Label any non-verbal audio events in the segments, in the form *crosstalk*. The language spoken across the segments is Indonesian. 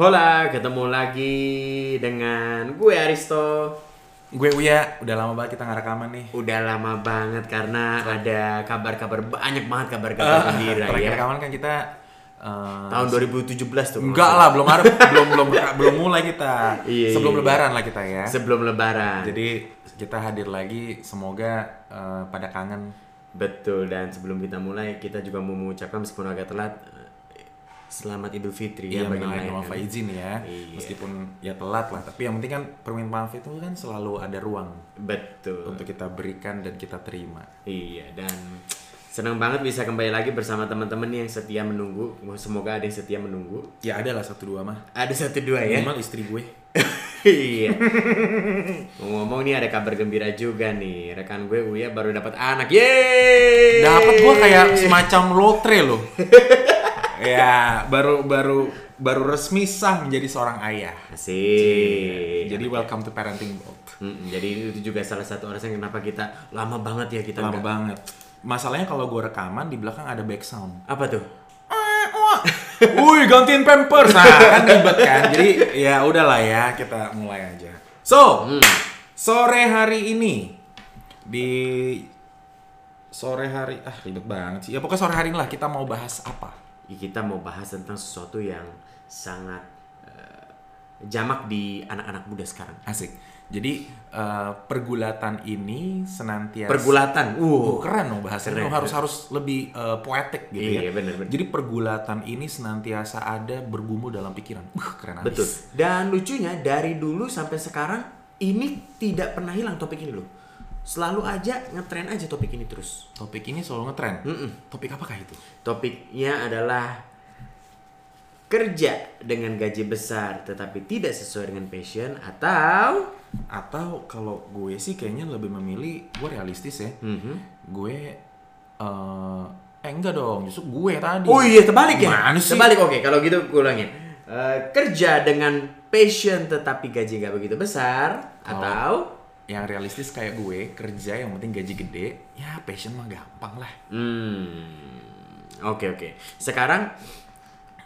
Hola, ketemu lagi dengan gue Aristo. Gue Uya, udah lama banget kita nggak rekaman nih. Udah lama banget karena ada kabar-kabar banyak banget kabar-kabar gembira Terakhir ya. rekaman kan kita eh, Tahun 2017 tuh. Enggak lah, belum ada, belum belum belum mulai kita. Iya, Sebelum iya. Lebaran lah kita ya. Sebelum lebaran. Jadi kita hadir lagi, semoga eh, pada kangen. Betul dan sebelum kita mulai kita juga mau mengucapkan meskipun agak telat eh, Selamat Idul Fitri Iya, ya bagi mengenai mereka. maaf izin ya. Iya. Meskipun ya telat lah, tapi yang penting kan permintaan maaf itu kan selalu ada ruang Betul. untuk kita berikan dan kita terima. Iya dan senang banget bisa kembali lagi bersama teman-teman yang setia menunggu. Semoga ada yang setia menunggu. Ya ada lah satu dua mah. Ada satu dua ya. Minimal istri gue. Iya. Ngomong nih ada kabar gembira juga nih. Rekan gue Uya baru dapat anak. Yeay. Dapat gue kayak semacam lotre loh. *laughs* ya, baru baru baru resmi sah menjadi seorang ayah. Asik. Jadi welcome to parenting world. Mm, jadi itu juga salah satu alasan kenapa kita lama banget ya kita Lama nggak- banget. Masalahnya kalau gue rekaman di belakang ada back sound. Apa tuh? *laughs* Wih, gantiin pampers. Nah, kan ribet kan. Jadi ya udahlah ya, kita mulai aja. So, Hmm. sore hari ini di sore hari ah ribet banget sih. Ya pokoknya sore hari ini lah kita mau bahas apa? Ya, kita mau bahas tentang sesuatu yang sangat eh, jamak di anak-anak muda sekarang. Asik. Jadi eh, pergulatan ini senantiasa Pergulatan. Uh. Oh, keren dong bahasanya. Keren, harus harus lebih eh, poetik gitu ya. Iya, bener, bener. Jadi pergulatan ini senantiasa ada bergumul dalam pikiran. Uh, keren abis. Betul. Dan lucunya dari dulu sampai sekarang ini tidak pernah hilang topik ini loh. Selalu aja ngetren aja topik ini terus. Topik ini selalu ngetren. Mm-mm. Topik apakah itu? Topiknya adalah kerja dengan gaji besar tetapi tidak sesuai dengan passion atau Atau kalau gue sih kayaknya lebih memilih gue realistis ya. Mhm. Gue eh eh enggak dong, justru gue tadi. Oh iya terbalik ya? Sih? Terbalik oke kalau gitu gue ulang ya. Eh, kerja dengan passion tetapi gaji gak begitu besar Kalau- atau Yang realistis kayak gue kerja yang penting gaji gede, ya passion mah gampang lah. Hmm. Oke oke. Sekarang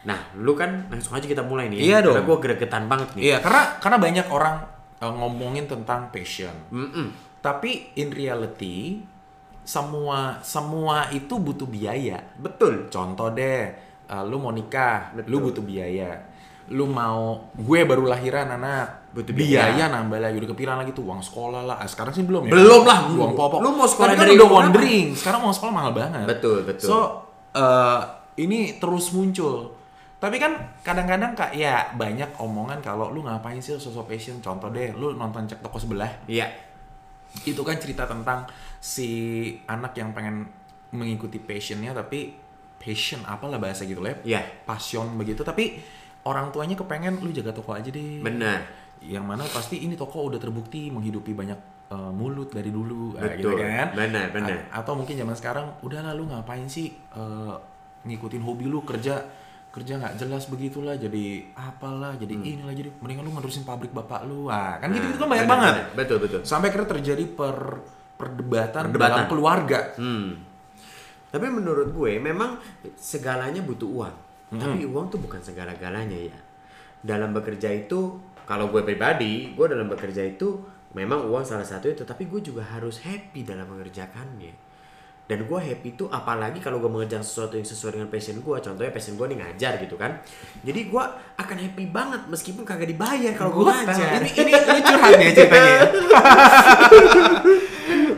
Nah, lu kan langsung aja kita mulai nih. Iya Karena dong. gue gregetan banget nih. Iya, karena karena banyak orang eh, ngomongin tentang passion. Mm-mm. Tapi in reality semua semua itu butuh biaya. Betul. Contoh deh, eh, lu mau nikah, Betul. lu butuh biaya. Lu mau, gue baru lahiran anak, Butuh biaya, biaya. nambah lagi udah kepikiran lagi tuh uang sekolah lah. Ah, sekarang sih belum ya. Belum lah. uang pokok. Lu mau sekolah kan udah wondering. Sekarang uang sekolah mahal banget. Betul, betul. So eh, ini terus muncul. Tapi kan kadang-kadang kak ya banyak omongan kalau lu ngapain sih sosok passion. Contoh deh, lu nonton cek toko sebelah Iya. itu kan cerita tentang si anak yang pengen mengikuti passionnya tapi passion apalah bahasa gitu lah Iya. passion begitu tapi orang tuanya kepengen lu jaga toko aja deh Benar. yang mana pasti ini toko udah terbukti menghidupi banyak eh, mulut dari dulu Ah, Betul. kan Benar, benar. A- atau mungkin zaman sekarang udah lah lu ngapain sih eh, ngikutin hobi lu kerja kerja nggak jelas begitulah jadi apalah jadi inilah jadi mendingan lu ngerusin pabrik bapak lu ah kan gitu gitu kan banyak Benar, banget. Betul, betul. sampai akhirnya terjadi per perdebatan, Perdebatan. dalam keluarga. Hmm. Tapi menurut gue memang segalanya butuh uang. Hmm. Tapi uang tuh bukan segala-galanya ya. Dalam bekerja itu, kalau gue pribadi, gue dalam bekerja itu memang uang salah satu itu. Tapi gue juga harus happy dalam mengerjakannya. Dan gue happy itu apalagi kalau gue mengerjakan sesuatu yang sesuai dengan passion gue. Contohnya passion gue nih ngajar gitu kan. Jadi gue akan happy banget meskipun kagak dibayar kalau gue ngajar. Ini ini ini curhat ya ceritanya. ya. *laughs*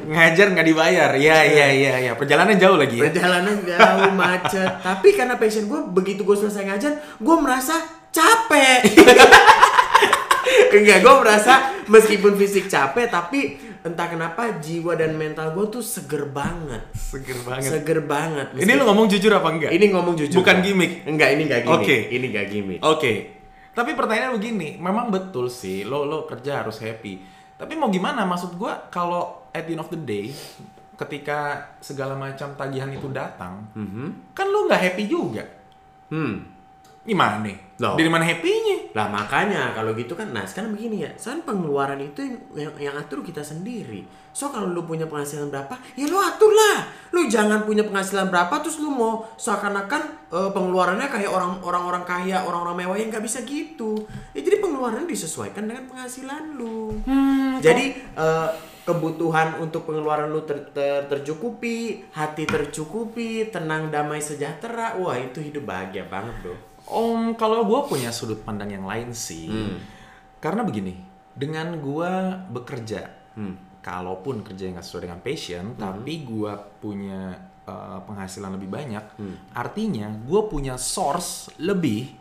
Ngajar nggak dibayar. Ya ya ya ya. Perjalanan jauh lagi ya. Perjalanan jauh macet. *laughs* Tapi karena passion gue begitu gue selesai ngajar, gue merasa capek. *laughs* Enggak, gue merasa meskipun fisik capek, tapi entah kenapa jiwa dan mental gue tuh seger banget. Seger banget. Seger banget. Ini lu ngomong jujur apa enggak? ini ngomong jujur. Bukan gimmick. Enggak, ini enggak gimmick. Oke. Ini enggak gimmick. Oke. Tapi pertanyaan begini, memang betul sih lo lo kerja harus happy. Tapi mau gimana? Maksud gua kalau at the end of the day ketika segala macam tagihan itu datang, Mhm. kan lo nggak happy juga. Hmm. Gimana? Loh. Dari mana happy-nya? Lah makanya kalau gitu kan, nah sekarang begini ya, sekarang pengeluaran itu yang, yang, yang atur kita sendiri. So kalau lu punya penghasilan berapa, ya lu atur lah. Lu jangan punya penghasilan berapa terus lu mau seakan-akan eh, pengeluarannya kayak orang orang-orang kaya, orang-orang mewah yang nggak bisa gitu. Ya jadi pengeluarannya disesuaikan dengan penghasilan lu. Jadi eh, kebutuhan untuk pengeluaran lu ter- ter- tercukupi, hati tercukupi, tenang, damai, sejahtera. Wah itu hidup bahagia banget bro. Om, kalau gue punya sudut pandang yang lain sih. Hmm. Karena begini, dengan gue bekerja, Hmm. kalaupun kerja yang nggak sesuai dengan passion, tapi gue punya uh, penghasilan lebih banyak, Hmm. artinya gue punya source lebih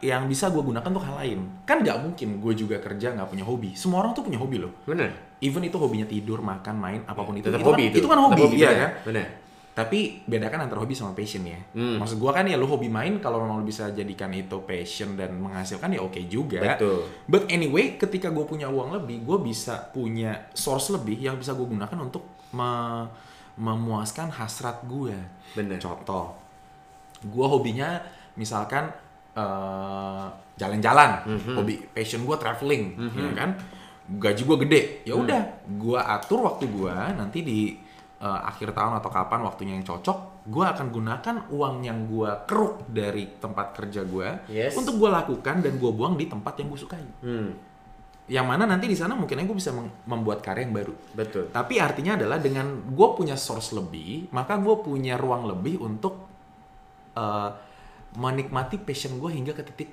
yang bisa gue gunakan untuk hal lain. Kan nggak mungkin gue juga kerja nggak punya hobi. Semua orang tuh punya hobi loh. Bener. Even itu hobinya tidur, makan, main, apa pun itu. Tetap itu hobi kan, itu. itu kan Tetap hobi, iya bener. kan? Bener. Tapi bedakan antara hobi sama passion ya. Hmm. Maksud gua kan ya lu hobi main kalau memang lu bisa jadikan itu passion dan menghasilkan ya oke juga. Betul. But anyway, ketika gue punya uang lebih, gue bisa punya source lebih yang bisa gue gunakan untuk me- memuaskan hasrat gue. Bener. Contoh, gue hobinya misalkan eh, jalan-jalan, Mhm. hobi passion gue traveling, ya kan? Gaji gue gede, ya Hmm. udah, gue atur waktu gue nanti di eh, akhir tahun atau kapan waktunya yang cocok, gue akan gunakan uang yang gue keruk dari tempat kerja gue Yes. untuk gue lakukan dan gue buang di tempat yang gue sukai. Hmm. Yang mana nanti di sana mungkin gue bisa membuat karya yang baru. Betul. Tapi artinya adalah dengan gue punya source lebih, maka gue punya ruang lebih untuk eh, menikmati passion gue hingga ke titik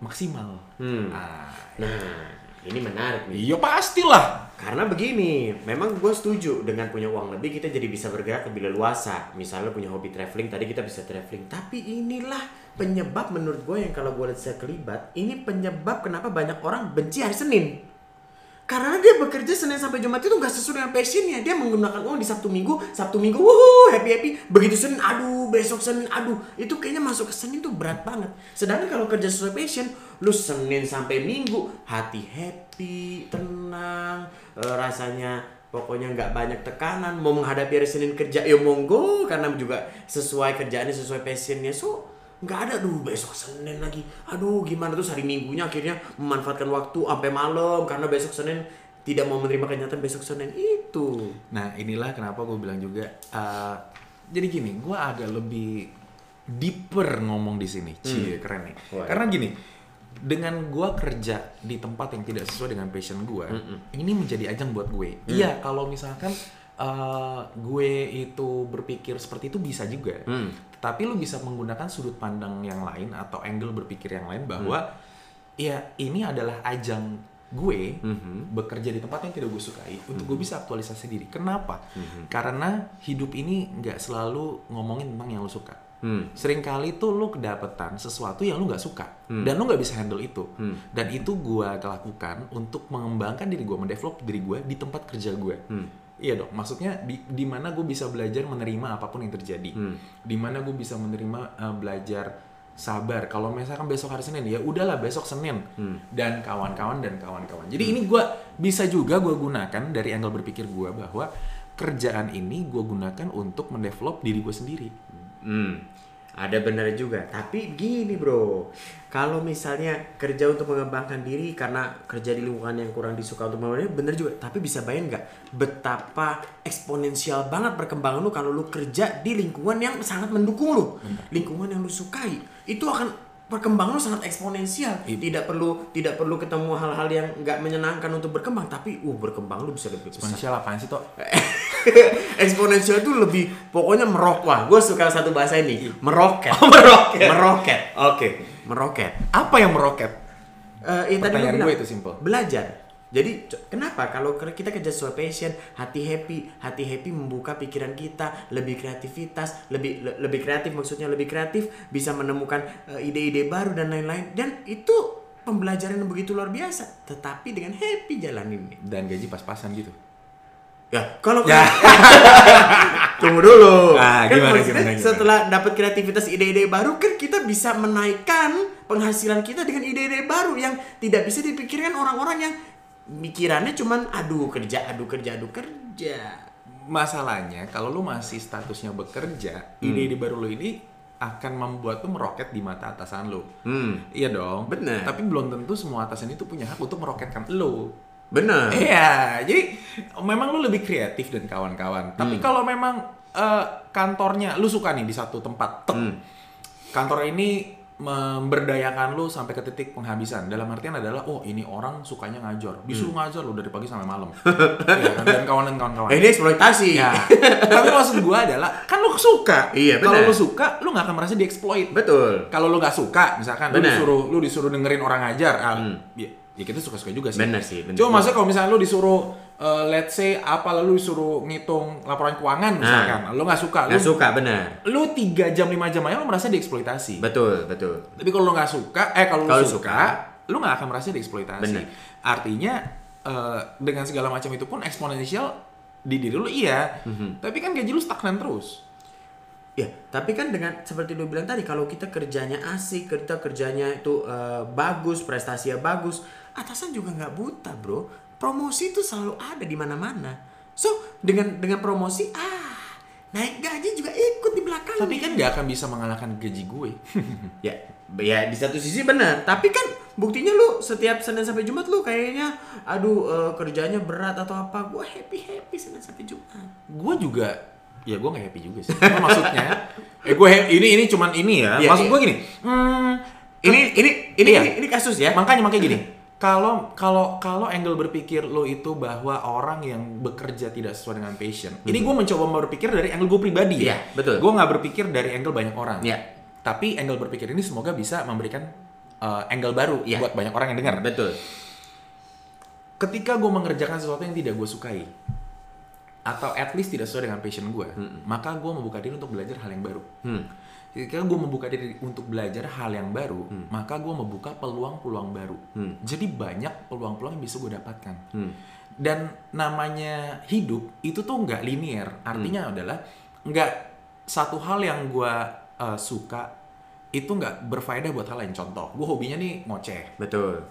maksimal. Hmm. Ah, Nah, ini menarik nih. iya pastilah. Karena begini, memang gue setuju dengan punya uang lebih kita jadi bisa bergerak lebih leluasa. Misalnya punya hobi traveling, tadi kita bisa traveling. Tapi inilah penyebab menurut gue yang kalau gue lihat saya kelibat, ini penyebab kenapa banyak orang benci hari Senin. Karena dia bekerja Senin sampai Jumat itu nggak sesuai dengan passionnya. Dia menggunakan uang di Sabtu Minggu, Sabtu Minggu, wuhu, happy happy. Begitu Senin, aduh, besok Senin, aduh. Itu kayaknya masuk ke Senin tuh berat banget. Sedangkan kalau kerja sesuai passion, lu Senin sampai Minggu, hati happy, tenang, eh, rasanya pokoknya nggak banyak tekanan. Mau menghadapi hari Senin kerja, ya monggo. Karena juga sesuai kerjaannya, sesuai passionnya. So, nggak ada duh besok Senin lagi aduh gimana terus hari Minggunya akhirnya memanfaatkan waktu sampai malam karena besok Senin tidak mau menerima kenyataan besok Senin itu Nah inilah kenapa gue bilang juga. eh, jadi gini, gue agak lebih deeper ngomong di sini. Cie, keren nih. Wah. Karena gini, dengan gue kerja di tempat yang tidak sesuai dengan passion gue, ini menjadi ajang buat gue. Iya, kalau misalkan eh, gue itu berpikir seperti itu bisa juga. Hmm. Tapi lu bisa menggunakan sudut pandang yang lain atau angle berpikir yang lain bahwa ya ini adalah ajang gue Mhm. bekerja di tempat yang tidak gue sukai untuk gue bisa aktualisasi diri. Kenapa? Mhm. Karena hidup ini nggak selalu ngomongin tentang yang lu suka. Hmm. Seringkali tuh lu kedapetan sesuatu yang lu nggak suka dan lu nggak bisa handle itu. Hmm. Dan itu gue lakukan untuk mengembangkan diri gue, mendevelop diri gue di tempat kerja gue. Hmm. Iya dong, maksudnya di, di mana gue bisa belajar menerima apa pun yang terjadi. Hmm. Di mana gue bisa menerima eh, belajar sabar. Kalau misalkan besok hari Senin ya udahlah besok Senin Hmm. dan kawan-kawan dan kawan-kawan. Jadi ini gue bisa juga gue gunakan dari angle berpikir gue bahwa kerjaan ini gue gunakan untuk mendevelop diri gue sendiri. Hmm, ada benar juga. Tapi gini bro, kalau misalnya kerja untuk mengembangkan diri karena kerja di lingkungan yang kurang disuka untuk mengembangkan diri, bener juga. Tapi bisa bayangin nggak betapa eksponensial banget perkembangan lu kalau lu kerja di lingkungan yang sangat mendukung lu, lingkungan yang lu sukai, itu akan perkembangan sangat eksponensial. Tidak perlu tidak perlu ketemu hal-hal yang nggak menyenangkan untuk berkembang, tapi uh berkembang lu bisa lebih besar Eksponensial apaan sih toh? *laughs* eksponensial itu lebih pokoknya merok wah gue suka satu bahasa ini meroket Oh, meroket. meroket oke meroket Apa yang meroket? Eh, tadi lu Pertanyaan bilang, gue itu simple. belajar jadi kenapa kalau kita kerja sesuai passion hati happy hati happy membuka pikiran kita lebih kreativitas lebih le- lebih kreatif maksudnya lebih kreatif bisa menemukan eh, ide-ide baru dan lain-lain dan itu pembelajaran yang begitu luar biasa tetapi dengan happy jalaninnya Dan gaji pas-pasan gitu. Ya, kalau Ya. *laughs* tunggu dulu. Ah, kan gimana, gimana, gimana? setelah dapat kreativitas ide-ide baru kan kita bisa menaikkan penghasilan kita dengan ide-ide baru yang tidak bisa dipikirkan orang-orang yang pikirannya cuman aduh kerja, aduh kerja, aduh kerja. Masalahnya kalau lu masih statusnya bekerja, Hmm. ide-ide baru lu ini akan membuat lu meroket di mata atasan lu. Hmm. Iya dong. Bener. Tapi belum tentu semua atasan itu punya hak untuk meroketkan lu. Bener. Iya, jadi memang lu lebih kreatif dan kawan-kawan. Tapi kalau memang eh, kantornya lu suka nih di satu tempat, tek, Hmm. kantor ini memberdayakan lu sampai ke titik penghabisan. Dalam artian adalah, oh ini orang sukanya ngajar, disuruh ngajar lu dari pagi sampai malam, *laughs* Iya kan? dan kawan dan kawan-kawan. Eh, ini eksploitasi. Ya, tapi maksud gua adalah kan lu suka. Iya, Kalau benar. lu suka, lu nggak akan merasa dieksploit. Betul. Kalau lu nggak suka, misalkan lu Benar. disuruh lu disuruh dengerin orang ngajar, ah, Hmm. ya, ya kita suka-suka juga sih. Bener sih, bener. Cuma maksudnya kalau misalnya lu disuruh eh, let's say apa lalu disuruh ngitung laporan keuangan misalkan, lu nggak suka, lu suka, bener. lu 3 jam 5 jam aja lu merasa dieksploitasi. Betul, betul. Tapi kalau lu nggak suka, eh kalau lu suka, suka, lu nggak akan merasa dieksploitasi. Bener. Artinya eh, dengan segala macam itu pun eksponensial di diri lu iya, Mhm. tapi kan gaji lu stagnan terus. Ya, tapi kan dengan seperti lu bilang tadi, kalau kita kerjanya asik, kita kerjanya itu eh, bagus, prestasinya bagus, atasan juga nggak buta, bro. Promosi itu selalu ada di mana-mana. So, dengan dengan promosi, ah, naik gaji juga ikut di belakang. Tapi kan nggak akan bisa mengalahkan gaji gue. *laughs* ya, ya di satu sisi benar. Tapi kan buktinya lu setiap Senin sampai Jumat lu kayaknya, aduh eh, kerjanya berat atau apa, gua happy happy Senin sampai Jumat. gue juga ya gue nggak happy juga sih maksudnya *laughs* eh gue ini ini cuman ini ya Iya, maksud iya. gue gini hmm, Ini ini ini Iya. ini, ini kasus ya. makanya makanya gini *laughs* kalau kalau kalau angle berpikir lo itu bahwa orang yang bekerja tidak sesuai dengan passion ini gue mencoba berpikir dari angle gue pribadi ya Iya, betul. gue nggak berpikir dari angle banyak orang Iya. tapi angle berpikir ini semoga bisa memberikan uh, angle baru Iya. buat banyak orang yang dengar Betul. ketika gue mengerjakan sesuatu yang tidak gue sukai atau at least tidak sesuai dengan passion gue, maka gue membuka diri untuk belajar hal yang baru. Hmm. Ketika gue membuka diri untuk belajar hal yang baru, maka gue membuka peluang-peluang baru. Hmm. Jadi banyak peluang-peluang yang bisa gue dapatkan. Hmm. Dan namanya hidup itu tuh nggak linear. Artinya adalah nggak satu hal yang gue uh, suka itu nggak berfaedah buat hal lain. Contoh, gue hobinya nih ngoceh, Betul.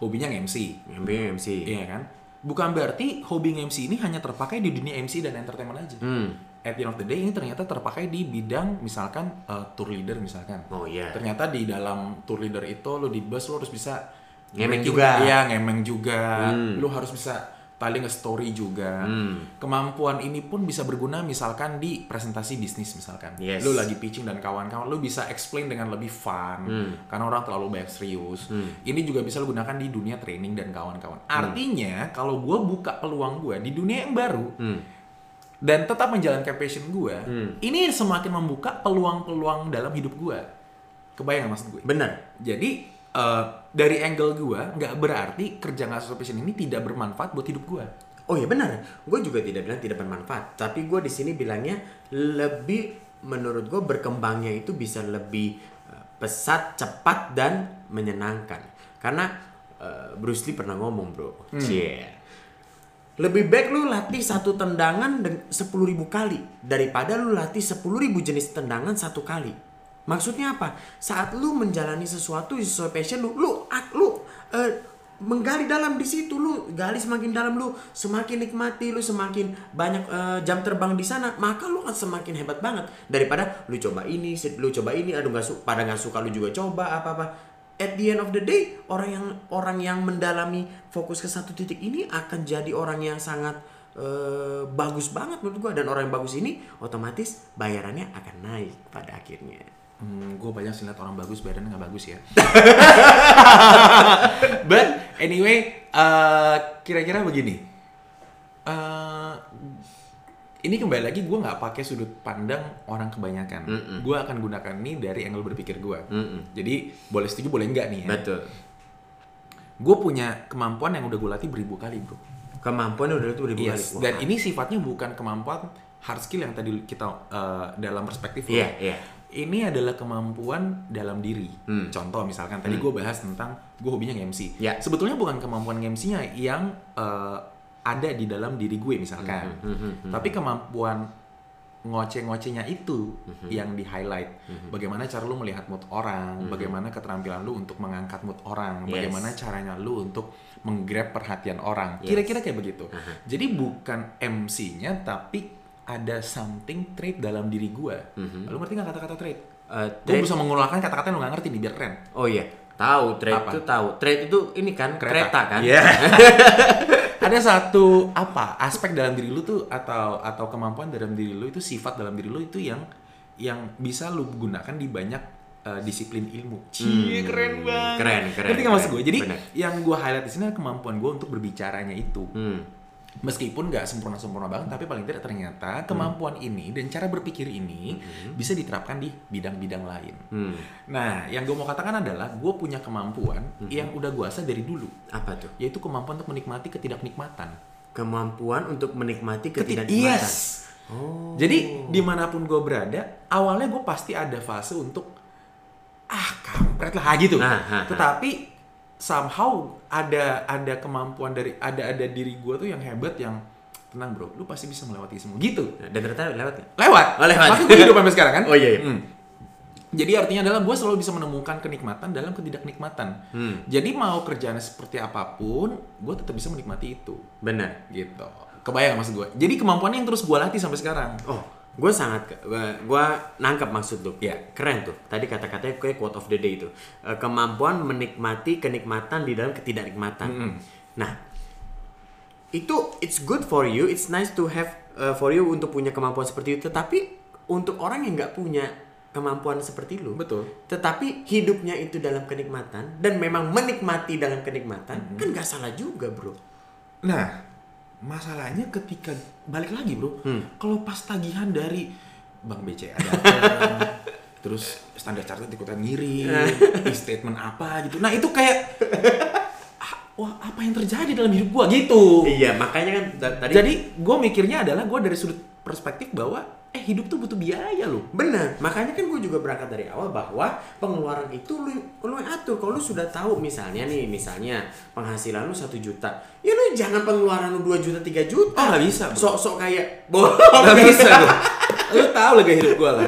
hobinya MC. Yang MC. Iya kan? Bukan berarti hobi MC ini hanya terpakai di dunia MC dan entertainment aja. Hmm. At the end of the day ini ternyata terpakai di bidang misalkan uh, tour leader misalkan. Oh iya. Ternyata di dalam tour leader itu lo di bus lo harus bisa Ngemeng juga. Iya, ngemeng juga. Hmm. Lo harus bisa tali nge-story juga. Hmm. Kemampuan ini pun bisa berguna misalkan di presentasi bisnis misalkan. Yes. Lo lagi pitching dan kawan-kawan lo bisa explain dengan lebih fun Hmm. karena orang terlalu banyak serius. Hmm. Ini juga bisa lo gunakan di dunia training dan kawan-kawan. Artinya kalau gue buka peluang gue di dunia yang baru Hmm. Dan tetap menjalankan passion gue, Hmm. ini semakin membuka peluang-peluang dalam hidup gue. Kebayang maksud gue? Bener. Jadi eh, dari angle gue nggak berarti kerja nggak sesuai passion ini tidak bermanfaat buat hidup gue. Oh iya benar. Gue juga tidak bilang tidak bermanfaat. Tapi gue di sini bilangnya lebih menurut gue berkembangnya itu bisa lebih eh, pesat, cepat dan menyenangkan. Karena eh, Bruce Lee pernah ngomong bro, Cie. Lebih baik lu latih satu tendangan sepuluh ribu kali daripada lu latih sepuluh ribu jenis tendangan satu kali. Maksudnya apa? Saat lu menjalani sesuatu sesuai passion lu, lu, lu eh, menggali dalam di situ lu gali semakin dalam lu semakin nikmati lu semakin banyak eh, jam terbang di sana maka lu akan semakin hebat banget daripada lu coba ini lu coba ini aduh nggak pada nggak suka lu juga coba apa apa at the end of the day orang yang orang yang mendalami fokus ke satu titik ini akan jadi orang yang sangat eh, bagus banget menurut gua dan orang yang bagus ini otomatis bayarannya akan naik pada akhirnya Hmm, gue banyak sih orang bagus badannya nggak bagus ya. *laughs* But anyway, eh, kira-kira begini. Eh, ini kembali lagi gue nggak pakai sudut pandang orang kebanyakan. Mm-mm. Gue akan gunakan ini dari angle berpikir gue. Mm-mm. Jadi boleh setuju boleh enggak nih ya. betul Gue punya kemampuan yang udah gue latih beribu kali bro. kemampuan udah itu ribu Yes. kali Dan Wah. ini sifatnya bukan kemampuan hard skill yang tadi kita eh, dalam perspektif lo. iya iya Ini adalah kemampuan dalam diri. Hmm. Contoh misalkan tadi gue bahas tentang gue hobinya nge-MC. Ya. Sebetulnya bukan kemampuan nge-MC-nya yang eh, ada di dalam diri gue misalkan. Hmm, hmm, hmm, hmm. Tapi kemampuan ngoceh-ngocehnya itu Hmm. yang di-highlight. Bagaimana cara lu melihat mood orang, bagaimana keterampilan lu untuk mengangkat mood orang, Yes. bagaimana caranya lu untuk menggrab perhatian orang. Yes. Kira-kira kayak begitu. Aha. Jadi bukan MC-nya tapi ada something trait dalam diri gue. Lu ngerti nggak kata-kata trait? Eh, Gue bisa mengeluarkan kata-kata yang lu nggak ngerti nih biar keren. Oh iya, tahu trade Apa? itu tahu. Trade itu ini kan kereta, kan? Iya. *laughs* ada satu apa aspek dalam diri lu tuh atau atau kemampuan dalam diri lu itu sifat dalam diri lu itu yang yang bisa lu gunakan di banyak uh, disiplin ilmu. Cie, Hmm, keren banget. keren, keren, Ngerti nggak maksud gue? Jadi Bener. yang gue highlight di sini adalah kemampuan gue untuk berbicaranya itu. Hmm. Meskipun nggak sempurna-sempurna banget, tapi paling tidak ternyata kemampuan ini dan cara berpikir ini bisa diterapkan di bidang-bidang lain. Hmm. Nah, yang gue mau katakan adalah gue punya kemampuan yang udah gue asah dari dulu, Apa tuh? yaitu kemampuan untuk menikmati ketidaknikmatan. Kemampuan untuk menikmati ketidaknikmatan. yes. Oh. Jadi di mana pun gue berada, awalnya gue pasti ada fase untuk ah kampret lah gitu. Nah, ha, ha. Tetapi somehow ada ada kemampuan dari ada ada diri gue tuh yang hebat yang tenang bro, lu pasti bisa melewati semua gitu. Dan ternyata lewat nggak? Lewat. Oh, lewat. Makanya gue hidup sampai sekarang kan. *laughs* Oh, iya, iya. Hmm. Jadi artinya adalah gue selalu bisa menemukan kenikmatan dalam ketidaknikmatan. Hmm. Jadi mau kerjaan seperti apa pun, gue tetap bisa menikmati itu. Benar. Gitu. Kebayang maksud gue. Jadi kemampuannya yang terus gue latih sampai sekarang. Oh, gue sangat gue nangkep maksud lu. Iya. Keren tuh. Tadi kata-katanya kayak quote of the day itu. Eh, kemampuan menikmati kenikmatan di dalam ketidaknikmatan. Mm-mm. Nah, itu it's good for you, it's nice to have uh, for you untuk punya kemampuan seperti itu. Tapi untuk orang yang nggak punya kemampuan seperti lu, Betul. tetapi hidupnya itu dalam kenikmatan dan memang menikmati dalam kenikmatan, Mm-hmm. kan nggak salah juga, bro. Nah, masalahnya ketika balik lagi bro, Hmm. kalau pas tagihan dari Bank BCA datang, *laughs* terus standar chartered ikutan ngirim, e-statement apa gitu. Nah itu kayak, ah, wah apa yang terjadi dalam hidup gua gitu. Iya, makanya kan ta- tadi Jadi gue mikirnya adalah gue dari sudut perspektif bahwa eh hidup tuh butuh biaya loh. Benar, makanya kan gue juga berangkat dari awal bahwa pengeluaran itu lu, lu atur. Kalau lu sudah tahu misalnya nih, misalnya penghasilan lu satu juta, ya lu jangan pengeluaran lu 2 juta 3 juta. Oh, nggak bisa. Sok-sok kayak bohong. Gak bisa. *laughs* Lu tau lah gaya hidup gue lah.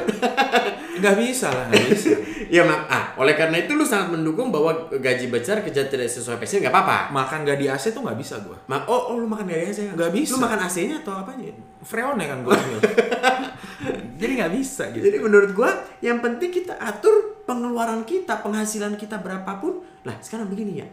Gak bisa lah, gak bisa. *laughs* ya mak, ah, oleh karena itu lu sangat mendukung bahwa gaji besar kerja tidak sesuai passion nggak apa-apa. Makan gak di AC tuh gak bisa gue. Ma oh, oh, lu makan gaya aja Nggak bisa. Lu makan AC-nya atau apanya? Freon ya kan gue. *laughs* Jadi gak bisa gitu. Jadi menurut gua yang penting kita atur pengeluaran kita, penghasilan kita berapapun. Lah, sekarang begini ya.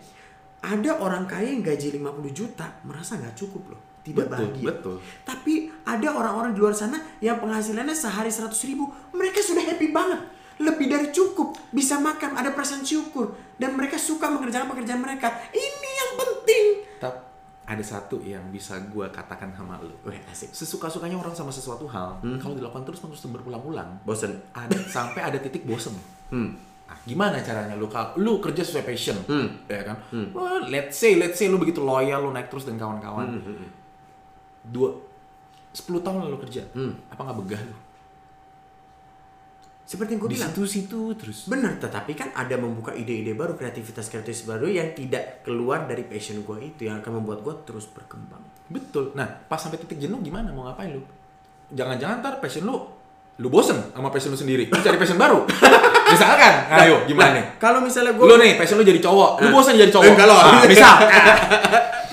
Ada orang kaya yang gaji 50 juta merasa nggak cukup loh. Tidak Betul, bahagia. betul. Tapi ada orang-orang di luar sana yang penghasilannya sehari 100 ribu. Mereka sudah happy banget. Lebih dari cukup. Bisa makan, ada perasaan syukur. Dan mereka suka mengerjakan pekerjaan mereka. Ini yang penting. Tapi ada satu yang bisa gue katakan sama lu. Wih, asik. Sesuka-sukanya orang sama sesuatu hal, kalau dilakukan terus terus berulang-ulang, Bosen. ada sampai ada titik bosen. Hmm. Nah, gimana caranya lu kalau lu kerja sesuai passion, Hmm. ya kan? Wah, let's say, let's say lu begitu loyal, lu naik terus dan kawan-kawan. Hmm, hmm, hmm. Dua, 10 tahun lalu kerja, Hmm. apa nggak begah lu? Seperti yang gue bilang. situ-situ terus. Benar, tetapi kan ada membuka ide-ide baru, kreativitas-kreativitas baru yang tidak keluar dari passion gue itu yang akan membuat gue terus berkembang. Betul. Nah, pas sampai titik jenuh gimana? Mau ngapain lu? Jangan-jangan ntar passion lu, lu bosen sama passion lu sendiri. Lu cari passion baru. *laughs* Misalkan, ayo gimana Nah? Kalau misalnya gue Lu nih, passion lu jadi cowok. Lu Ah. bosen jadi cowok. Enggak loh. Ah, misal. *laughs*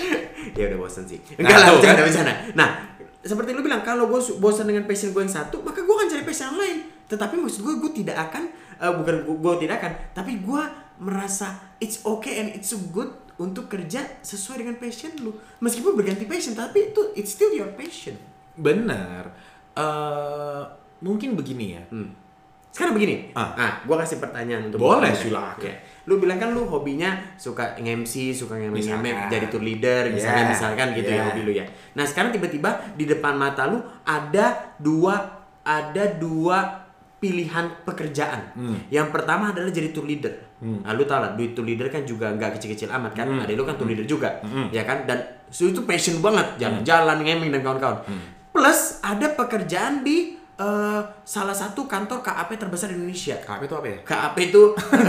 Ya udah bosan sih. Nah, Enggak lah, tuh, bercanda, kan? bercanda. Nah, seperti lu bilang, kalau gue bosan dengan passion gue yang satu, maka gue akan cari passion yang lain. Tetapi maksud gue, gue tidak akan, eh, bukan gue tidak akan, tapi gue merasa it's okay and it's good untuk kerja sesuai dengan passion lu. Meskipun berganti passion, tapi itu it's still your passion. Benar. Eh, mungkin begini ya. Hmm. Sekarang begini, Ah. ah, gue kasih pertanyaan untuk Boleh, silakan. Ya. Lu bilang kan lu hobinya suka nge-MC, suka nge-MC, Misalkan. jadi tour leader, misalnya Yeah. misalkan gitu ya Yeah. hobi lu ya. Nah sekarang tiba-tiba di depan mata lu ada dua ada dua pilihan pekerjaan. Hmm. Yang pertama adalah jadi tour leader. Hmm. Nah, lu tau lah, duit tour leader kan juga nggak kecil-kecil amat kan. Hmm. Ada lu kan tour leader juga, Hmm. ya kan? Dan so, itu passion banget, jalan-jalan, ngeming dan kawan-kawan. Hmm. Plus ada pekerjaan di eh, salah satu kantor KAP terbesar di Indonesia. KP itu apa ya? KAP itu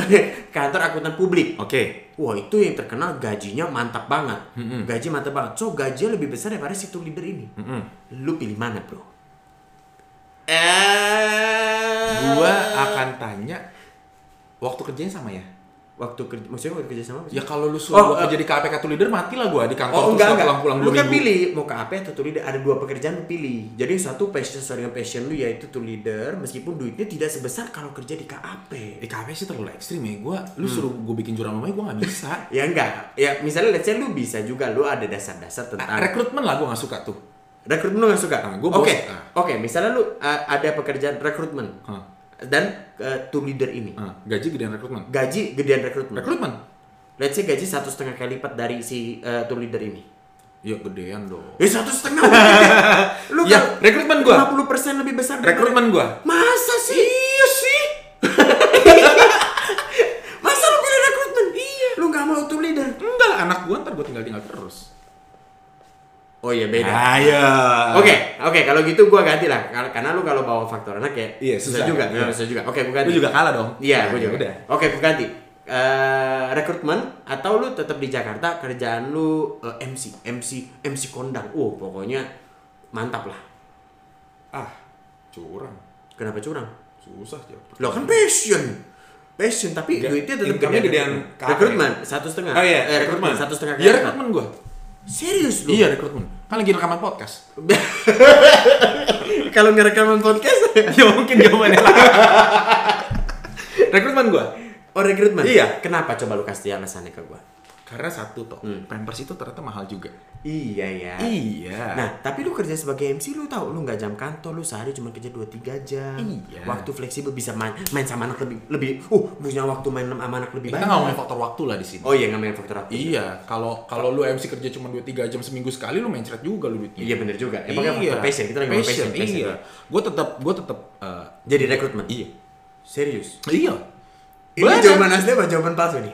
*laughs* kantor akuntan publik. Oke. Wah itu yang terkenal gajinya mantap banget. Mm-mm. Gaji mantap banget. So gajinya lebih besar daripada si tour leader ini. Mm-mm. Lu pilih mana bro? Eh. Gua akan tanya waktu kerjanya sama ya? Waktu kerja maksudnya waktu kerja sama? Ya kalau lu suruh Oh, gua eh. kerja di KPK tuh leader matilah gua di kantor Oh enggak enggak. pulang-pulang lu dua kan pilih mau ke AP atau tour leader. Ada dua pekerjaan lu pilih. Jadi satu passion sesuai dengan passion lu yaitu tour leader meskipun duitnya tidak sebesar kalau kerja di KAP. Di KPK sih terlalu ekstrim ya. Gua lu Hmm. suruh gua bikin jurang rumahnya gua nggak bisa. *laughs* Ya enggak. Ya misalnya let's say lu bisa juga lu ada dasar-dasar tentang Ah, Rekrutmen lah gua nggak suka tuh. rekrutmen lu gak suka. Ah, Oke. gua bos. Oke, Ah. misalnya lu uh, ada pekerjaan rekrutmen Hah. Dan uh, tour leader ini. Ah, gaji gedean rekrutmen. Gaji gedean rekrutmen. Rekrutmen? Let's say gaji satu setengah kali lipat dari si uh, tour leader ini. Ya gedean dong. Ya satu setengah mungkin. *laughs* Lu Ya, kan rekrutmen gua. 50% lebih besar Rekrutmen gua. Masa sih? Iya sih. *laughs* Masa lu pilih rekrutmen? Iya. Lu gak mau tour leader? Enggak, anak gua ntar gua tinggal-tinggal terus. Oh iya beda. ya. Oke, oke kalau gitu gua ganti lah. Kar- Karena lu kalau bawa faktor anak ya Iya, susah. juga. Iya. Susah juga. Oke, gua ganti. Lu juga kalah dong. Iya, Nah, gua juga. Udah. Oke, gua ganti. Eh, rekrutmen atau lu tetap di Jakarta kerjaan lu eh, MC, MC, MC kondang. Oh, pokoknya mantap lah. Ah, curang. Kenapa curang? Susah jawab. Lo kan passion. Passion tapi duitnya tetap gedean rekrutmen. Satu setengah. Oh iya, eh, rekrutmen satu setengah Iya rekrutmen gua. Serius lu? Iya rekrutmen. Kan lagi rekaman podcast. *laughs* Kalau ngerekaman podcast *laughs* ya mungkin jawabannya lah. rekrutmen gua. Oh rekrutmen? Iya. Kenapa coba lu kasih alasannya ke gua? Karena satu toh, Hmm. Pampers itu ternyata mahal juga. Iya ya. Iya. Nah, tapi lu kerja sebagai MC lu tahu lu nggak jam kantor, lu sehari cuma kerja 2 3 jam. Iya. Waktu fleksibel bisa main main sama anak lebih lebih uh punya waktu main sama anak lebih kita banyak. ngomongin faktor waktu lah di sini. Oh iya nggak main faktor waktu. Iya, kalau kalau lu MC kerja cuma 2 3 jam seminggu sekali lu main juga lu duitnya. Iya bener juga. Emang faktor passion kita lagi passion, passion. Iya. Gue tetap gue tetap eh, Jadi rekrutmen. iya. Serius. Iya. Ini Bener. jawaban asli apa jawaban palsu nih?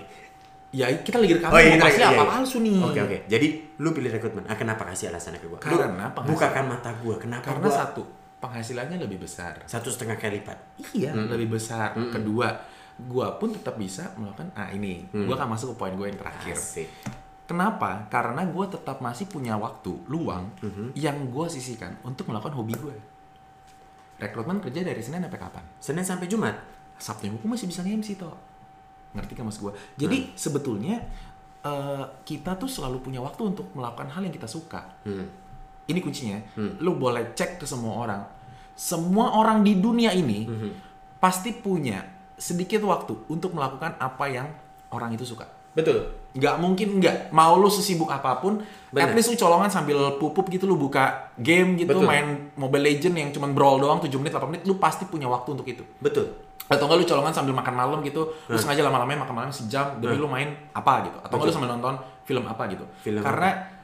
Ya kita lagi rekaman Oh iya, kita- pasti iya, apa iya. palsu nih. Oke oke. Jadi lu pilih rekrutmen. Ah, kenapa kasih alasannya ke gua? Lu Karena penghasilan- bukakan mata gua. Kenapa Karena gua satu, penghasilannya lebih besar. satu setengah kali lipat? Iya, lebih besar. Kedua, gua pun tetap bisa melakukan ah ini. Gua akan masuk ke poin gue yang terakhir. Asik. Kenapa? Karena gue tetap masih punya waktu luang yang gue sisihkan untuk melakukan hobi gue. Rekrutmen kerja dari Senin sampai kapan? Senin sampai Jumat. Sabtu Minggu masih bisa nge-MC toh. Ngerti kan mas gue? Jadi sebetulnya eh, kita tuh selalu punya waktu untuk melakukan hal yang kita suka. Hmm. Ini kuncinya. Lu boleh cek ke semua orang. Semua orang di dunia ini Hmm. pasti punya sedikit waktu untuk melakukan apa yang orang itu suka. Betul. Nggak mungkin nggak. Mau lu sesibuk apa pun, Bener. at least lu colongan sambil pupup gitu, lu buka game gitu, Betul. main Mobile Legend yang cuman brawl doang 7 menit, 8 menit, lu pasti punya waktu untuk itu. Betul. Atau enggak lu colongan sambil makan malam gitu, lu sengaja lama-lamanya makan malam sejam demi lu main apa gitu. Atau enggak lu sambil nonton film apa gitu. Film Karena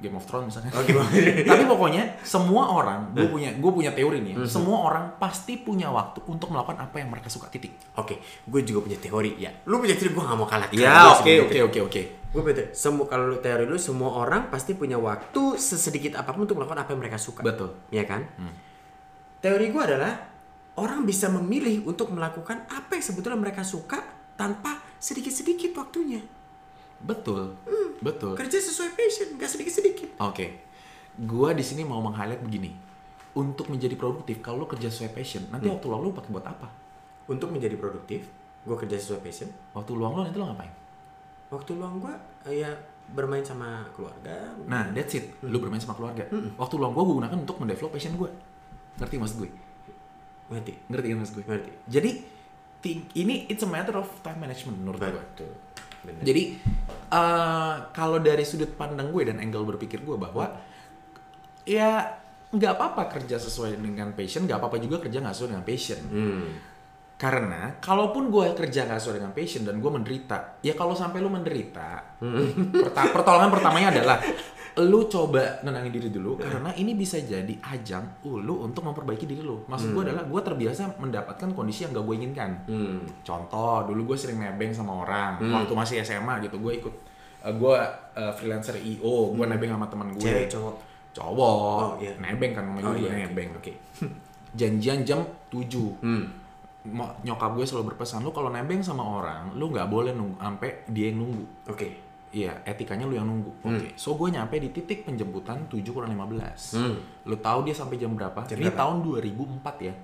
Game of Thrones misalnya. Oh? *laughs* Tapi pokoknya semua orang, gue punya gue punya teori nih, ya, semua orang pasti punya waktu untuk melakukan apa yang mereka suka titik. Oke, gue juga punya teori ya. Lu punya teori, gue gak mau kalah. Ya, oke oke oke oke. Gue teori. Semua kalau lu teori lu semua orang pasti punya waktu sesedikit apa pun untuk melakukan apa yang mereka suka. Betul. Ya kan? Teori gue adalah orang bisa memilih untuk melakukan apa yang sebetulnya mereka suka tanpa sedikit-sedikit waktunya. Betul. Betul. Kerja sesuai passion, gak sedikit-sedikit. Oke. Gua di sini mau meng-highlight begini. Untuk menjadi produktif, kalau lu kerja sesuai passion, nanti waktu luang lu pakai buat apa? Untuk menjadi produktif, gue kerja sesuai passion. Waktu luang lu nanti lu ngapain? Waktu luang gue ya bermain sama keluarga. Nah, that's it. Lu bermain sama keluarga. Waktu luang gua gua gunakan untuk mendevelop passion gua. Ngerti maksud gue? Ngerti? Ngerti kan maksud gue? Ngerti. Jadi ini it's a matter of time management menurut gue. Betul. Bener. Jadi eh, kalau dari sudut pandang gue dan angle berpikir gue bahwa ya nggak apa-apa kerja sesuai dengan passion, nggak apa-apa juga kerja nggak sesuai dengan passion. Hmm. Karena kalaupun gue kerja nggak sesuai dengan passion dan gue menderita, ya kalau sampai lu menderita, perta- pertolongan pertamanya adalah lu coba nenangin diri dulu karena ini bisa jadi ajang lu untuk memperbaiki diri lu. Maksud gue adalah gue terbiasa mendapatkan kondisi yang gak gue inginkan. Hmm. Contoh, dulu gue sering nebeng sama orang Hmm. waktu masih SMA gitu. Gue ikut eh, gue eh, freelancer IO, gue nebeng sama teman gue. Hmm. Cewek cowok. Cowok. Oh, iya. Nebeng kan namanya Oh, juga iya, oke. nebeng. Oke. Janjian jam 7. Hmm. Nyokap gue selalu berpesan lu kalau nebeng sama orang, lu nggak boleh nunggu sampai dia yang nunggu. Oke. Iya, etikanya lu yang nunggu. Oke. So gue nyampe di titik penjemputan 7 kurang 15. Hmm. Lu tahu dia sampai jam berapa? Jam Ini berapa? tahun 2004 ya.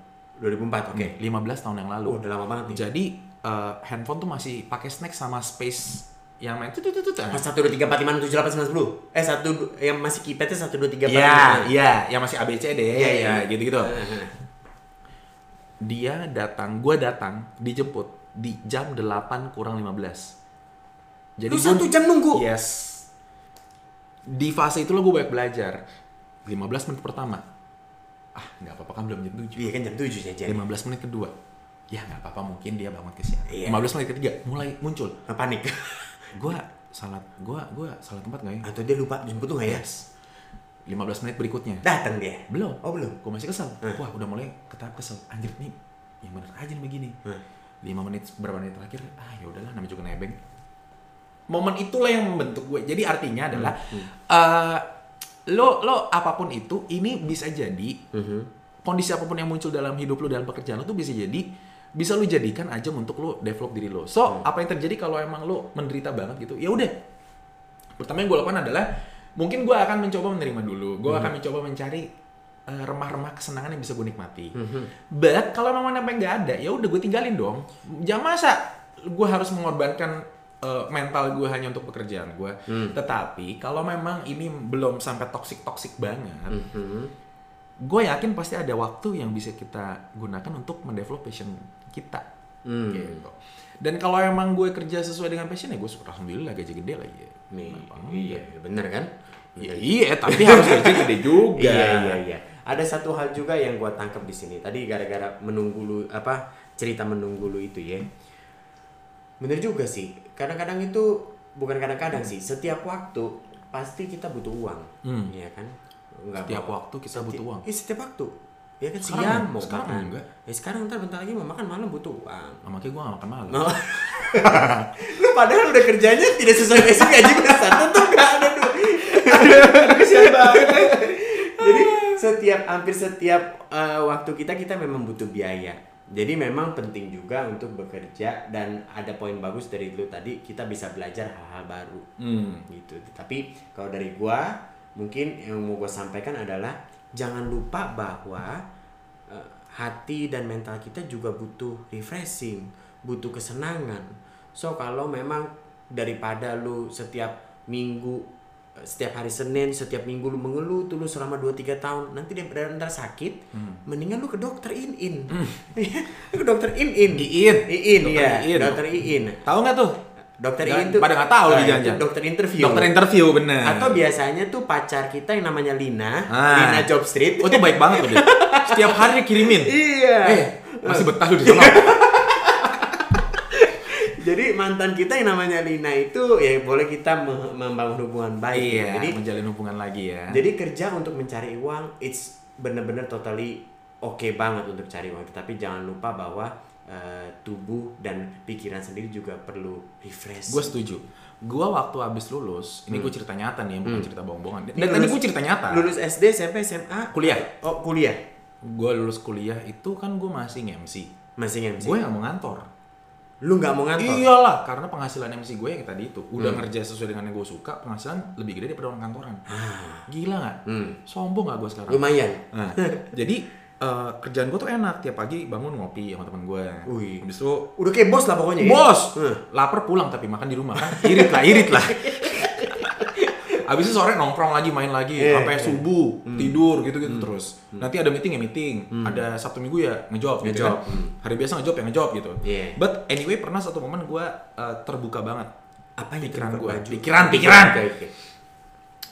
2004. Oke. 15 tahun yang lalu. Oh, udah lama banget nih. Jadi eh, handphone tuh masih pakai snack sama space yang main tuh tuh tuh tuh. Satu dua tiga empat lima enam tujuh delapan sembilan sepuluh. Eh satu yang masih keypadnya satu dua tiga empat Iya, lima. iya, yang masih ABCD, Iya, ya, iya. gitu-gitu. Dia datang, gua datang, dijemput di jam 8 kurang 15. Jadi Lu gua- satu jam nunggu. Yes. Di fase itu lo gue banyak belajar. 15 menit pertama. Ah, nggak apa-apa kan belum jam 7. Iya kan jam tujuh saja. 15 menit kedua. Ya nggak apa-apa mungkin dia bangun kesiangan. Iya. 15 menit ketiga mulai muncul. Panik. *laughs* Gua salah gua gua salah tempat nggak ya? Atau dia lupa jemput tuh nggak ya? Yes. 15 menit berikutnya. Datang dia. Belum. Oh belum. Gue masih kesel. Hmm. Wah, udah mulai ke tahap kesel. Anjir nih, yang bener aja nih begini. Hmm. 5 menit berapa menit terakhir, ah ya udahlah namanya juga nebeng. Momen itulah yang membentuk gue. Jadi artinya adalah eh, lo lo apa pun itu ini bisa jadi Mhm. kondisi apa pun yang muncul dalam hidup lo dalam pekerjaan lo tuh bisa jadi bisa lo jadikan ajang untuk lo develop diri lo. So, apa yang terjadi kalau emang lo menderita banget gitu? Ya udah. Pertama yang gue lakukan adalah mungkin gue akan mencoba menerima dulu. Gue akan mencoba mencari eh, remah-remah kesenangan yang bisa gue nikmati. But kalau memang apa nggak ada, ya udah gue tinggalin dong. Jangan masa gue harus mengorbankan eh, mental gue hanya untuk pekerjaan gue. Tetapi kalau memang ini belum sampai toxic toxic banget, Mhm. gue yakin pasti ada waktu yang bisa kita gunakan untuk mendevelop passion kita Hmm. gitu dan kalau emang gue kerja sesuai dengan passion ya gue syukur alhamdulillah gaji gede lah ya Nih, iya, bener kan? Ya, iya tapi *laughs* harus gaji gede juga Iya iya iya. Ada satu hal juga yang gua tangkap di sini. Tadi gara-gara menunggu lu apa cerita menunggu lu itu ya. Bener juga sih. Kadang-kadang itu bukan kadang-kadang sih. Setiap waktu pasti kita butuh uang. Hmm. Iya kan? Enggak Setiap mau- waktu kita seti- butuh uang. Iya, setiap waktu. Ya kan Sekarang siang mau Sekarang makan. enggak. Ya sekarang ntar bentar lagi mau makan malam butuh uang. Nah, makanya gue gak makan malam Oh. *laughs* lu padahal udah kerjanya tidak sesuai passion gaji besar tetap gak ada duit kesian banget jadi setiap hampir setiap eh, waktu kita kita memang butuh biaya jadi memang penting juga untuk bekerja dan ada poin bagus dari lu tadi kita bisa belajar hal-hal baru. Hmm. gitu. Tapi kalau dari gua mungkin yang mau gua sampaikan adalah jangan lupa bahwa eh, hati dan mental kita juga butuh refreshing butuh kesenangan. So kalau memang daripada lu setiap minggu setiap hari Senin setiap minggu lu mengeluh tuh lu selama 2-3 tahun nanti daripada ntar sakit mendingan lu ke dokter in in *laughs* ke dokter in in Iin. Iin ya dokter Iin tahu nggak tuh? Dokter Iin tuh pada nggak tahu Ah, lagi itu jangan-jangan. dokter interview. Dokter interview bener. Atau biasanya tuh pacar kita yang namanya Lina, Ah. Lina Job Street. oh itu baik banget tuh dia *laughs* setiap hari dia kirimin. Iya. eh masih betah lu di *laughs* sana Jadi mantan kita yang namanya Lina itu ya boleh kita me- membangun hubungan baik. iya Jadi menjalin hubungan lagi ya jadi kerja untuk mencari uang it's bener-bener totally oke banget untuk cari uang. Tapi jangan lupa bahwa eh, tubuh dan pikiran sendiri juga perlu refresh. gue setuju gue waktu habis lulus ini gue cerita nyata nih bukan cerita bohong-bohongan dan Ini tadi gue cerita nyata lulus SD, SMP, SMA, kuliah oh kuliah. gue lulus kuliah itu kan gue masih nge-MC Masih MC. gue yang mau ngantor Lu nggak mau ngantor? iyalah karena penghasilan MC gue yang tadi itu udah Hmm. ngerja sesuai dengan yang gue suka penghasilan lebih gede daripada orang kantoran Ah. gila nggak Hmm. sombong nggak gue sekarang Lumayan. nah, *laughs* jadi eh, kerjaan gue tuh enak tiap pagi bangun ngopi sama teman gue Wih. habis itu Udah kayak bos lah pokoknya. ya? bos Hmm. lapar pulang tapi makan di rumah kan irit lah irit lah *laughs* Abis itu sore nongkrong lagi, main lagi, Iya, sampai iya. subuh, tidur gitu-gitu terus. Nanti ada meeting ya meeting, ada Sabtu Minggu ya ngejob gitu Ngejob, kan. hmm. Hari biasa ngejob ya ngejob gitu. Iya. But anyway pernah satu momen gue terbuka banget. Apa yang Pikiran baju? Pikiran, pikiran. Oke, oke.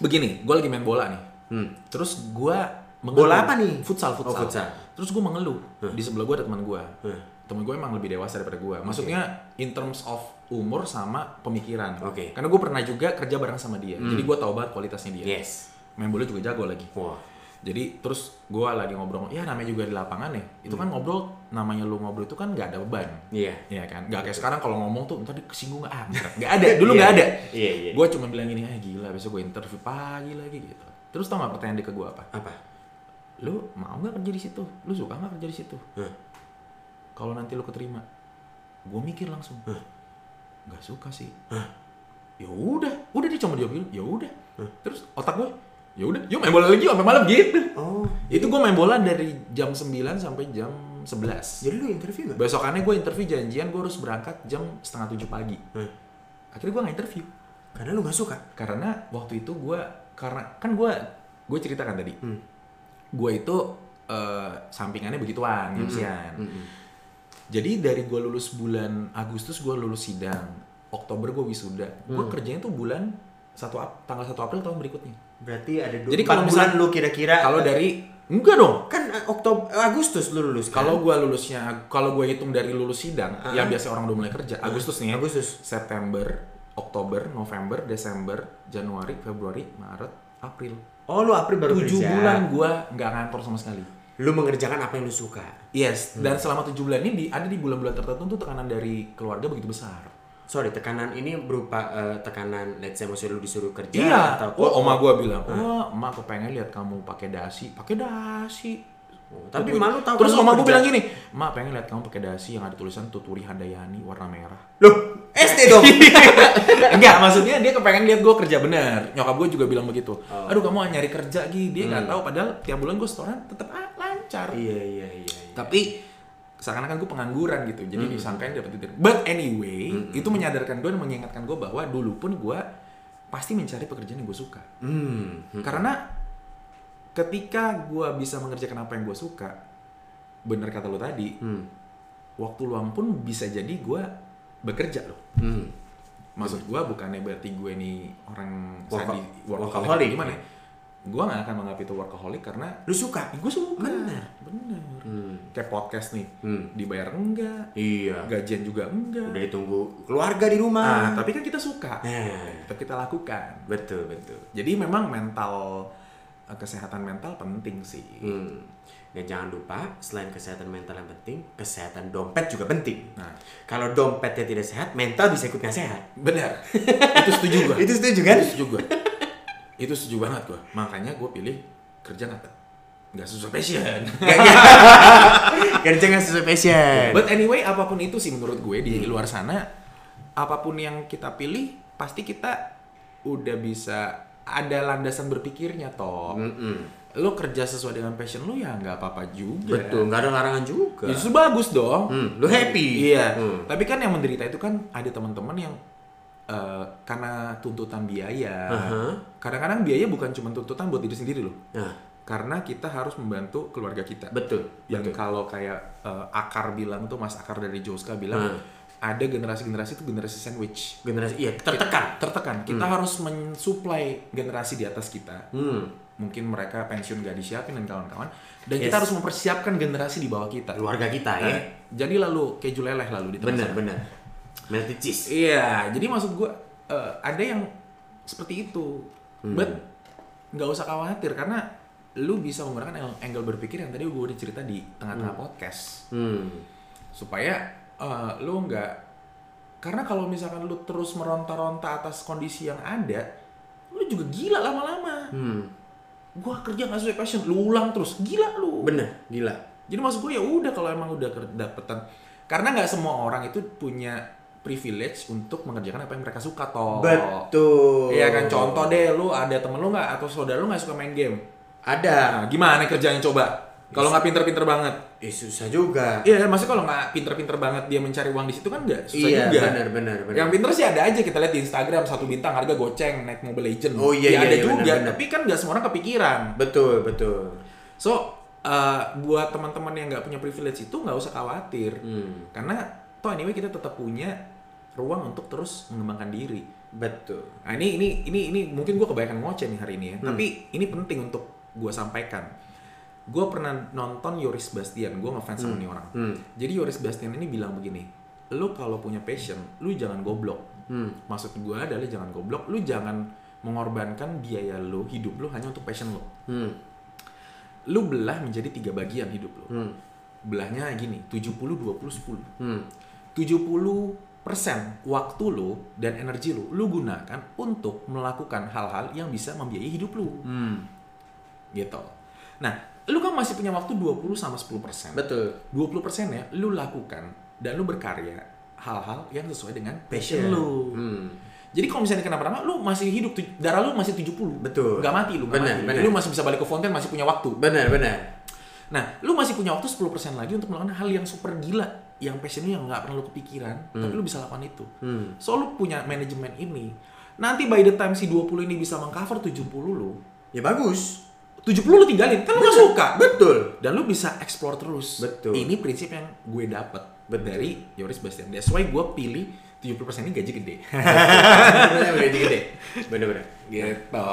Begini, gue lagi main bola nih. Hmm. Terus gue Bola apa nih? Futsal, futsal. Oh, futsal. Terus gue mengeluh. Di sebelah gue ada teman gue. Hmm. Temen gue emang lebih dewasa daripada gue. Maksudnya in terms of umur sama pemikiran. Oke. Karena gue pernah juga kerja bareng sama dia. Jadi gue tahu banget kualitasnya dia. Yes. Main bola juga jago lagi. Wah. Jadi terus gue lagi ngobrol, ya namanya juga di lapangan ya. Itu kan ngobrol, namanya lu ngobrol itu kan nggak ada beban. Iya. Iya kan? Gak kayak sekarang kalau ngomong tuh tadi kesinggung ah, nggak ada. *laughs* Dulu nggak Iya, ada. Iya, iya. Gue cuma bilang gini, ah gila besok gue interview pagi lagi gitu. Terus tau gak pertanyaan dia ke gue apa? Apa? Lu mau nggak kerja di situ? Lu suka nggak kerja di situ? Hah? Kalau nanti lu keterima, gue mikir langsung, Hah? Nggak suka sih. Hah? Ya udah, udah dia cuma jawab gitu. Ya udah. Terus otak gue, ya udah, yuk main bola lagi sampai malam gitu. Oh. Itu gue main bola dari jam 9 sampai jam 11 Jadi lu interview gak? besokannya gue interview janjian gue harus berangkat jam setengah tujuh pagi Hmm. akhirnya gue nggak interview Karena lu gak suka. karena waktu itu gue karena kan gue gue ceritakan tadi Hmm. gue itu eh, sampingannya begituan MC-an Mm-mm. Jadi dari gue lulus bulan Agustus gue lulus sidang Oktober gue wisuda gue Hmm. kerjanya tuh bulan satu tanggal 1 April tahun berikutnya Berarti ada dua Jadi kalau bulan lu kira-kira kalau dari enggak dong kan eh, Oktober Agustus lu lulus kan? kalau gue lulusnya kalau gue hitung dari lulus sidang Ah. yang biasa orang udah mulai kerja Agustus nih ya Agustus. September Oktober November Desember Januari Februari Maret April Oh lu April baru tujuh kerja. bulan gue nggak ngantor sama sekali Lu mengerjakan apa yang lu suka. yes Hmm. dan selama tujuh bulan ini di- ada di bulan-bulan tertentu tuh tekanan dari keluarga begitu besar. Sorry, tekanan ini berupa eh, tekanan let's say maksudnya lu disuruh kerja iya. atau oh oma gue bilang oh emak kepengen lihat kamu pakai dasi. Pakai dasi Oh, tapi malu tahu terus oma gue bilang gini emak pengen lihat kamu pakai dasi yang ada tulisan tuturi handayani warna merah Loh, SD *laughs* dong. Enggak, maksudnya dia kepengen lihat gue kerja bener. Nyokap gue juga bilang begitu. Oh. Aduh, kamu nyari kerja Gi. Dia nggak tahu padahal tiap bulan gue setoran tetap ah, lancar. iya, iya, iya. iya. Tapi seakan-akan gue pengangguran gitu. Jadi disangkain dapat duit. But anyway, itu menyadarkan gue dan mengingatkan gue bahwa dulu pun gue pasti mencari pekerjaan yang gue suka. Hmm. Karena ketika gue bisa mengerjakan apa yang gue suka, bener kata lo tadi, Hmm. waktu luang pun bisa jadi gue bekerja loh. Hmm. Maksud gue bukannya berarti gue nih orang Worka- sadi workaholic. gimana ya? Gue gak akan menganggap itu workaholic karena Lu suka? gue suka. Bener. Bener. Hmm. Kayak podcast nih, Hmm. dibayar enggak, Iya. gajian juga enggak. Udah ditunggu keluarga di Nah, rumah. tapi kan kita suka. Nah. Kita lakukan. Betul, betul. Jadi memang mental kesehatan mental penting sih. Hmm. Dan jangan lupa, selain kesehatan mental yang penting, kesehatan dompet juga penting. Nah, Kalau dompetnya tidak sehat, mental bisa ikut nggak sehat. benar. itu setuju gue. *laughs* Itu setuju kan? Itu setuju gue. itu setuju banget gue. Makanya gue pilih kerja nggak nggak sesuai passion. *laughs* *laughs* Kerja nggak sesuai passion. But anyway, apa pun itu sih menurut gue di luar sana, apa pun yang kita pilih, pasti kita udah bisa ada landasan berpikirnya toh. Mm-mm. Lo kerja sesuai dengan passion lo ya nggak apa-apa juga. Betul, nggak ada larangan juga. Justru bagus dong. Hmm, lu happy. Iya. Hmm. Tapi kan yang menderita itu kan ada teman-teman yang eh, karena tuntutan biaya. Aha. Kadang-kadang biaya bukan cuma tuntutan buat diri sendiri loh. Nah, Karena kita harus membantu keluarga kita. betul. yang kalau kayak eh, Akar bilang tuh Mas Akar dari Joska bilang Hmm. Ada generasi-generasi itu generasi sandwich Generasi iya tertekan. tertekan kita harus mensuplai generasi di atas kita Hmm. mungkin mereka pensiun gak disiapin dan kawan-kawan dan Yes. kita harus mempersiapkan generasi di bawah kita Keluarga kita Nah, ya. jadi lalu keju leleh lalu di sana. benar. Melted cheese. iya jadi maksud gua eh, ada yang seperti itu Hmm. but nggak usah khawatir karena lu bisa menggunakan ang- angle berpikir yang tadi gue udah cerita di tengah-tengah podcast Hmm. supaya eh, lu nggak karena kalau misalkan lu terus meronta-ronta atas kondisi yang ada lu juga gila lama-lama Hmm. gua kerja nggak sesuai passion lu ulang terus gila lu Bener, gila. jadi maksud gue ya udah kalau emang udah dapetan karena nggak semua orang itu punya privilege untuk mengerjakan apa yang mereka suka toh Betul. Iya kan contoh deh lu ada temen lu nggak atau saudara lu nggak suka main game Ada. nah gimana kerjanya coba kalau nggak pinter-pinter banget Eh, susah juga. Iya, maksudnya kalau nggak pinter-pinter banget dia mencari uang di situ kan nggak susah Iya, juga. benar, benar, benar. Yang pinter sih ada aja kita lihat di Instagram satu bintang harga goceng naik Mobile Legend. Oh, iya, Ya, iya, ada iya, juga. benar, benar. Tapi kan nggak semua orang kepikiran. Betul, betul. So uh, buat teman-teman yang nggak punya privilege itu nggak usah khawatir, Hmm. karena toh anyway kita tetap punya ruang untuk terus mengembangkan diri. Betul. Nah ini ini ini ini mungkin gue kebanyakan ngoceh nih hari ini ya, Hmm. tapi ini penting untuk gue sampaikan. Gue pernah nonton Yoris Bastian, gue ngefans sama nih orang. Hmm. Jadi Yoris Bastian ini bilang begini, lu kalau punya passion, lu jangan goblok. Hmm. Maksud gue adalah jangan goblok, lu jangan mengorbankan biaya lu, hidup lu hanya untuk passion lu. Hmm. Lu belah menjadi tiga bagian hidup lu. Hmm. Belahnya gini, 70 20 10. Hmm. 70% waktu lu dan energi lu lu gunakan untuk melakukan hal-hal yang bisa membiayai hidup lu. Hmm. Gitu. Nah, lu kan masih punya waktu 20 sama 10%. Betul. 20% ya lu lakukan dan lu berkarya hal-hal yang sesuai dengan passion Passion. lu. Hmm. Jadi kalau misalnya kenapa-napa lu masih hidup, darah lu masih 70. Betul. Nggak mati lu, nggak Benar, mati. benar. Lu masih bisa balik ke fonten, masih punya waktu. Benar, benar. Nah, lu masih punya waktu 10% lagi untuk melakukan hal yang super gila, yang passion lu yang nggak pernah lu kepikiran, tapi lu bisa lakukan itu. Hmm. So lu punya manajemen ini. Nanti by the time si 20 ini bisa mengcover 70 lu, Ya bagus. 70 lu tinggalin, kan lu nggak suka. Betul. Dan lu bisa explore terus. Betul. Ini prinsip yang gue dapet Betul. dari Yoris Bastian. That's why gue pilih 70% ini gaji gede. *laughs* Bener gaji gede. Bener-bener. gitu.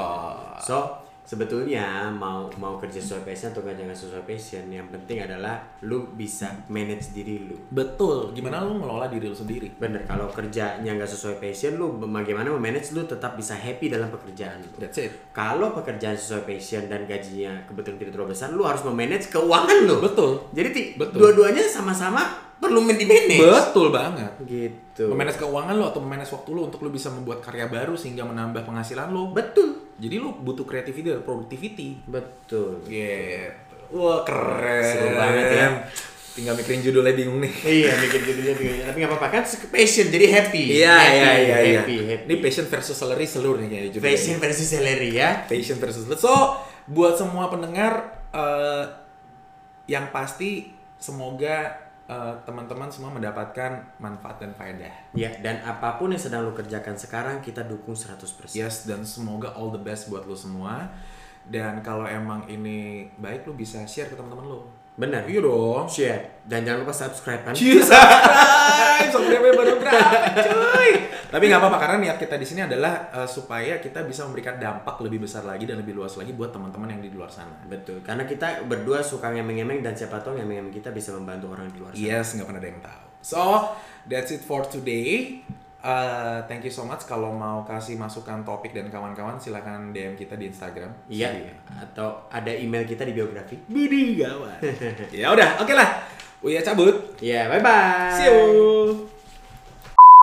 So, sebetulnya mau mau kerja sesuai passion atau nggak jangan sesuai passion, yang penting adalah lu bisa manage diri lu. Betul. Gimana lu ngelola diri lu sendiri? Bener, kalau kerjanya nggak sesuai passion, lu bagaimana memanage lu tetap bisa happy dalam pekerjaan lu. That's it. Kalau pekerjaan sesuai passion dan gajinya kebetulan tidak terlalu besar, lu harus memanage keuangan lu. Betul. Jadi ti- Betul. dua-duanya sama-sama perlu di manage. Betul banget. Gitu. Memanage keuangan lo atau memanage waktu lo untuk lo bisa membuat karya baru sehingga menambah penghasilan lo. Betul. Jadi lo butuh creativity dan productivity. Betul. Gitu. Wah keren. Seru banget ya. Tinggal mikirin judulnya bingung nih. iya, bikin judulnya bikin. Tapi nggak apa-apa kan passion jadi happy. Iya Happy, iya iya iya. Happy, happy. Ini passion versus salary seluruh nih kayaknya judulnya. Passion versus salary ya. Passion versus salary. So buat semua pendengar eh, yang pasti semoga eh, teman-teman semua mendapatkan manfaat dan faedah. Ya, dan apa pun yang sedang lu kerjakan sekarang kita dukung 100%. Yes, dan semoga all the best buat lo semua. Dan kalau emang ini baik, lo bisa share ke teman-teman lo. Benar. Iya dong. Share dan jangan lupa subscribe kan. Subscribe, subscribe baru berapa, cuy. Tapi nggak apa-apa karena niat kita di sini adalah eh, supaya kita bisa memberikan dampak lebih besar lagi dan lebih luas lagi buat teman-teman yang di luar sana. Betul, karena kita berdua suka ngemeng-ngemeng dan siapa tahu ngemeng-ngemeng kita bisa membantu orang di luar sana. Yes, nggak pernah ada yang tahu. So, that's it for today. Uh, thank you so much. Kalau mau kasih masukan topik dan kawan-kawan, silakan DM kita di Instagram. Iya, atau ada email kita di biografi. *laughs* Budi gawat. ya udah, oke lah. Uya cabut. Ya, bye-bye. See you.